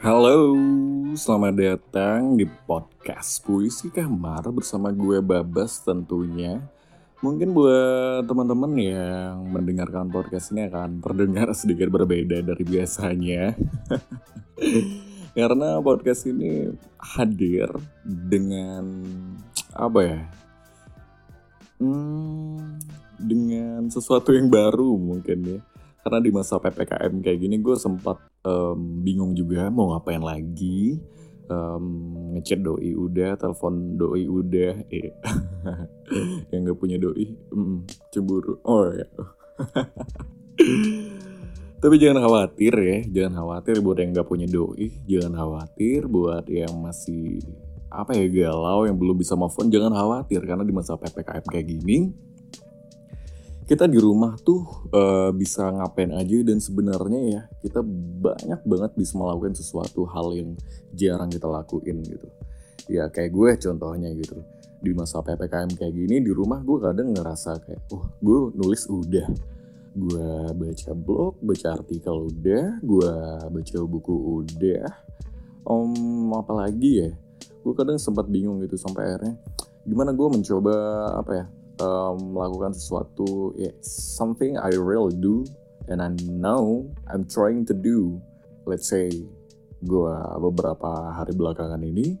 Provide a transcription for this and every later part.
Halo, selamat datang di podcast Puisi Kamar bersama gue Babas tentunya. Mungkin buat teman-teman yang mendengarkan podcast ini akan terdengar sedikit berbeda dari biasanya. Karena podcast ini hadir dengan apa ya? Hmm, dengan sesuatu yang baru mungkin ya. Karena di masa PPKM kayak gini gue sempat um, bingung juga mau ngapain lagi. Um, ngechat doi udah, telepon doi udah, eh. yang gak punya doi, mm, cemburu. Oh ya. Tapi jangan khawatir ya, jangan khawatir buat yang gak punya doi, jangan khawatir buat yang masih apa ya galau yang belum bisa move on, jangan khawatir karena di masa ppkm kayak gini kita di rumah tuh uh, bisa ngapain aja dan sebenarnya ya kita banyak banget bisa melakukan sesuatu hal yang jarang kita lakuin gitu. Ya kayak gue contohnya gitu. Di masa ppkm kayak gini di rumah gue kadang ngerasa kayak oh gue nulis udah. Gue baca blog baca artikel udah. Gue baca buku udah. Om apalagi ya? Gue kadang sempat bingung gitu sampai akhirnya gimana gue mencoba apa ya um, melakukan sesuatu yeah, something I really do and I know I'm trying to do. Let's say gue beberapa hari belakangan ini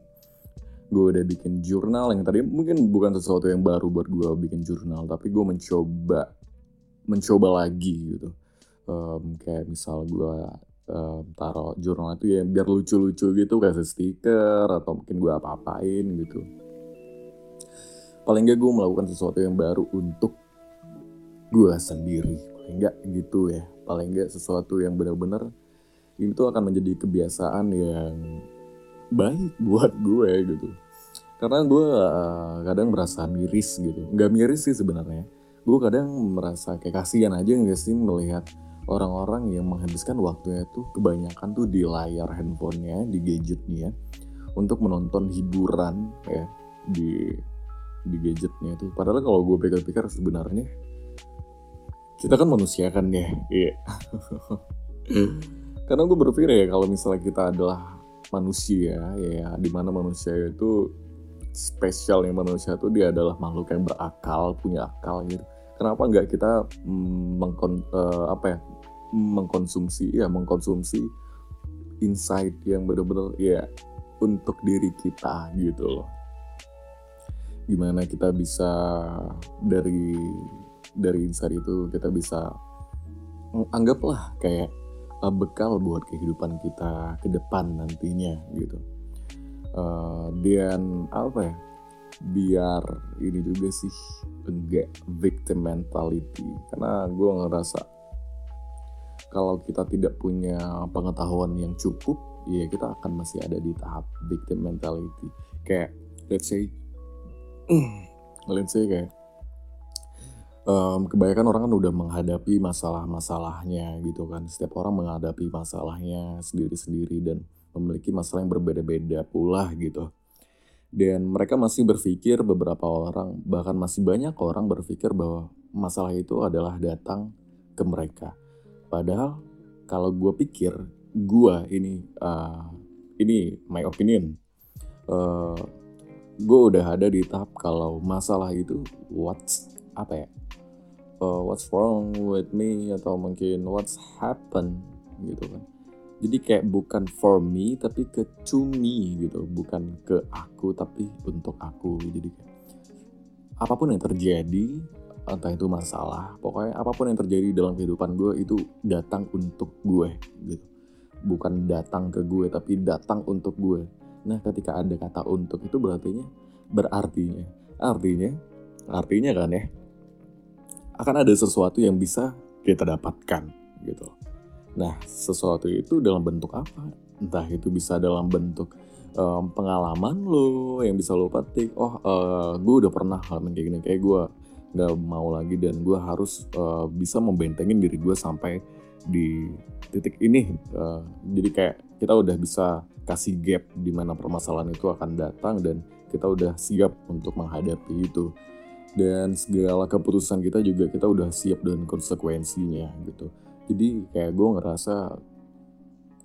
gue udah bikin jurnal yang tadi mungkin bukan sesuatu yang baru buat gue bikin jurnal tapi gue mencoba mencoba lagi gitu. Um, kayak misal gue um, taruh jurnal itu ya biar lucu-lucu gitu kayak stiker atau mungkin gue apa-apain gitu paling gak gue melakukan sesuatu yang baru untuk gue sendiri. Paling gak gitu ya. Paling gak sesuatu yang benar-benar ini tuh akan menjadi kebiasaan yang baik buat gue gitu. Karena gue uh, kadang merasa miris gitu. Nggak miris sih sebenarnya. Gue kadang merasa kayak kasihan aja nggak sih melihat orang-orang yang menghabiskan waktunya tuh kebanyakan tuh di layar handphonenya di gadgetnya untuk menonton hiburan ya di di gadgetnya itu. Padahal kalau gue pikir-pikir sebenarnya kita kan manusia kan ya. Iya. Karena gue berpikir ya kalau misalnya kita adalah manusia ya di mana manusia itu spesial yang manusia itu dia adalah makhluk yang berakal punya akal gitu. Kenapa nggak kita mm, mengkon uh, apa ya mengkonsumsi ya mengkonsumsi insight yang benar-benar ya untuk diri kita gitu loh gimana kita bisa dari dari insight itu kita bisa anggaplah kayak uh, bekal buat kehidupan kita ke depan nantinya gitu. Uh, dan apa ya biar ini juga sih enggak victim mentality. Karena gue ngerasa kalau kita tidak punya pengetahuan yang cukup ya kita akan masih ada di tahap victim mentality. Kayak let's say let's say kayak um, kebanyakan orang kan udah menghadapi masalah-masalahnya gitu kan. Setiap orang menghadapi masalahnya sendiri-sendiri dan memiliki masalah yang berbeda-beda pula gitu. Dan mereka masih berpikir beberapa orang bahkan masih banyak orang berpikir bahwa masalah itu adalah datang ke mereka. Padahal kalau gue pikir gue ini uh, ini my opinion uh, gue udah ada di tahap kalau masalah itu what's apa ya uh, what's wrong with me atau mungkin what's happen gitu kan. Jadi kayak bukan for me tapi ke to me gitu. Bukan ke aku tapi untuk aku. Jadi kayak apa pun yang terjadi entah itu masalah pokoknya apa pun yang terjadi dalam kehidupan gue itu datang untuk gue gitu. Bukan datang ke gue tapi datang untuk gue Nah, ketika ada kata untuk itu berarti berartinya artinya artinya kan ya akan ada sesuatu yang bisa kita dapatkan gitu. Nah, sesuatu itu dalam bentuk apa? Entah itu bisa dalam bentuk um, pengalaman lo yang bisa lo petik. Oh, uh, gue udah pernah hal kayak gini, kayak gue nggak mau lagi dan gue harus uh, bisa membentengin diri gue sampai di titik ini. Uh, jadi kayak kita udah bisa kasih gap di mana permasalahan itu akan datang dan kita udah siap untuk menghadapi itu. Dan segala keputusan kita juga kita udah siap dengan konsekuensinya gitu. Jadi kayak gue ngerasa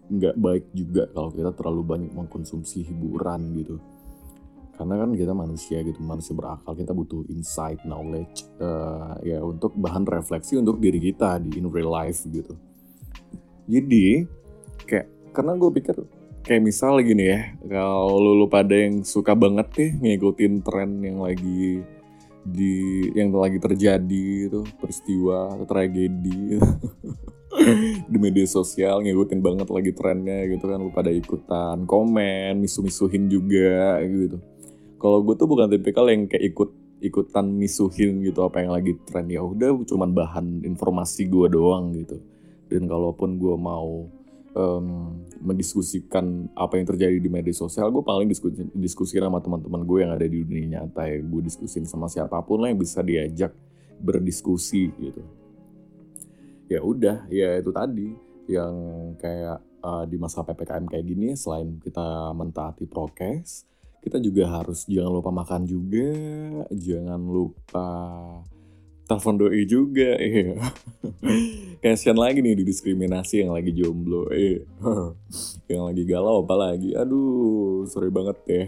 nggak baik juga kalau kita terlalu banyak mengkonsumsi hiburan gitu. Karena kan kita manusia gitu manusia berakal kita butuh insight knowledge uh, ya untuk bahan refleksi untuk diri kita di in real life gitu. Jadi kayak karena gue pikir kayak misal gini ya kalau lu, lu pada yang suka banget nih ngikutin tren yang lagi di yang lagi terjadi itu peristiwa tragedi di media sosial ngikutin banget lagi trennya gitu kan lu pada ikutan komen misu-misuhin juga gitu. Kalau gue tuh bukan tipikal yang kayak ikut ikutan misuhin gitu apa yang lagi tren ya udah cuman bahan informasi gue doang gitu. Dan kalaupun gue mau um, mendiskusikan apa yang terjadi di media sosial gue paling diskusi diskusi sama teman-teman gue yang ada di dunia nyata ya. Gue diskusin sama siapa pun lah yang bisa diajak berdiskusi gitu. Ya udah ya itu tadi yang kayak uh, di masa ppkm kayak gini selain kita mentaati prokes kita juga harus jangan lupa makan juga, jangan lupa telepon doi juga, iya. Kasian lagi nih didiskriminasi yang lagi jomblo, iya. yang lagi galau apalagi, aduh, sorry banget ya.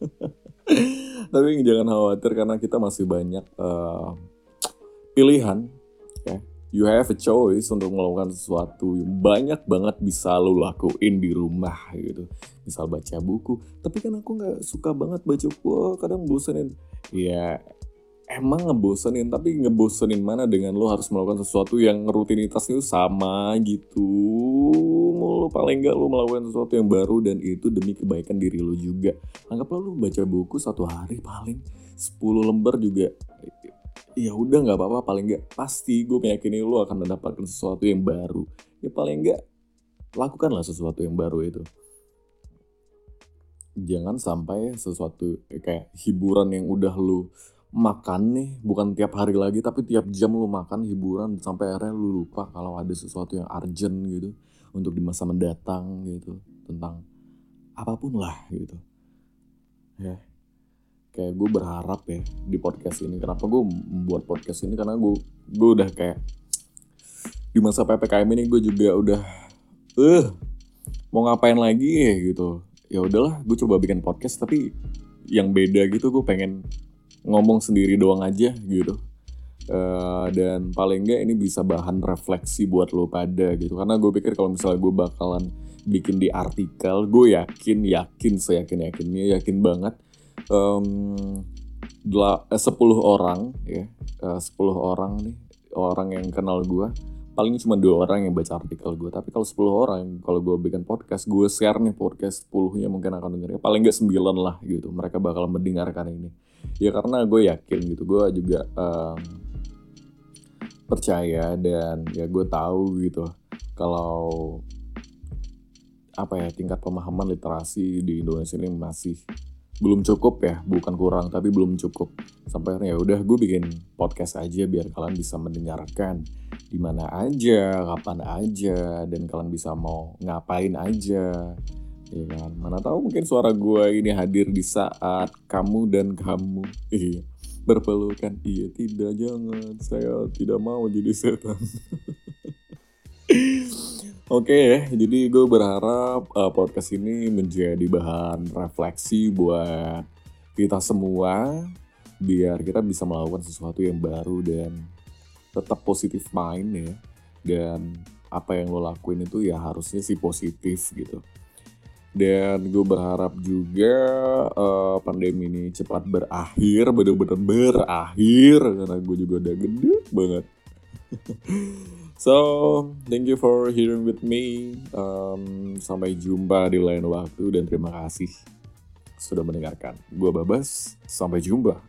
Tapi jangan khawatir karena kita masih banyak uh, pilihan, ya you have a choice untuk melakukan sesuatu yang banyak banget bisa lo lakuin di rumah gitu. Misal baca buku, tapi kan aku nggak suka banget baca buku, kadang bosenin. Ya emang ngebosenin, tapi ngebosenin mana dengan lo harus melakukan sesuatu yang rutinitasnya itu sama gitu. Lo paling nggak lo melakukan sesuatu yang baru dan itu demi kebaikan diri lo juga. Anggaplah lo baca buku satu hari paling 10 lembar juga ya udah nggak apa-apa paling nggak pasti gue meyakini lo akan mendapatkan sesuatu yang baru ya paling nggak lakukanlah sesuatu yang baru itu jangan sampai sesuatu kayak hiburan yang udah lu makan nih bukan tiap hari lagi tapi tiap jam lu makan hiburan sampai akhirnya lu lupa kalau ada sesuatu yang urgent gitu untuk di masa mendatang gitu tentang apa pun lah gitu. Ya. Kayak gue berharap ya di podcast ini. Kenapa gue membuat podcast ini? Karena gue gue udah kayak di masa ppkm ini gue juga udah eh mau ngapain lagi ya gitu. Ya udahlah gue coba bikin podcast tapi yang beda gitu gue pengen ngomong sendiri doang aja gitu. Uh, dan paling enggak ini bisa bahan refleksi buat lo pada gitu. Karena gue pikir kalau misalnya gue bakalan bikin di artikel gue yakin yakin saya yakin yakinnya yakin banget um, eh, 10 orang ya eh, uh, 10 orang nih orang yang kenal gue paling cuma dua orang yang baca artikel gue tapi kalau 10 orang kalau gue bikin podcast gue share nih podcast 10 nya mungkin akan dengar paling gak 9 lah gitu mereka bakal mendengarkan ini. Ya karena gue yakin gitu gue juga um, percaya dan ya gue tahu gitu kalau apa ya tingkat pemahaman literasi di Indonesia ini masih belum cukup ya bukan kurang tapi belum cukup. Sampai akhirnya ya udah gue bikin podcast aja biar kalian bisa mendengarkan di mana aja kapan aja dan kalian bisa mau ngapain aja. Ya kan? Mana tahu mungkin suara gue ini hadir di saat kamu dan kamu iya berpelukan. Iya tidak jangan. Saya tidak mau jadi setan Oke ya, jadi gue berharap uh, podcast ini menjadi bahan refleksi buat kita semua biar kita bisa melakukan sesuatu yang baru dan tetap positif mind ya. Dan apa yang lo lakuin itu ya harusnya sih positif gitu. Dan gue berharap juga uh, pandemi ini cepat berakhir, bener-bener berakhir karena gue juga udah gede banget. So, thank you for hearing with me. Um, sampai jumpa di lain waktu dan terima kasih sudah mendengarkan. Gua Babas, sampai jumpa.